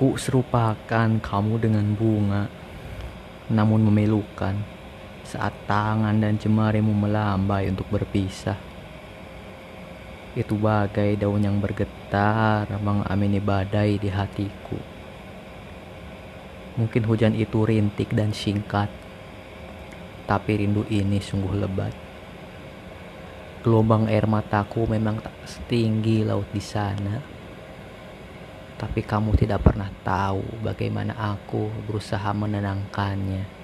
Ku serupakan kamu dengan bunga, namun memilukan saat tangan dan jemarimu melambai untuk berpisah. Itu bagai daun yang bergetar mengamini badai di hatiku. Mungkin hujan itu rintik dan singkat, tapi rindu ini sungguh lebat. Gelombang air mataku memang tak setinggi laut di sana. Tapi kamu tidak pernah tahu bagaimana aku berusaha menenangkannya.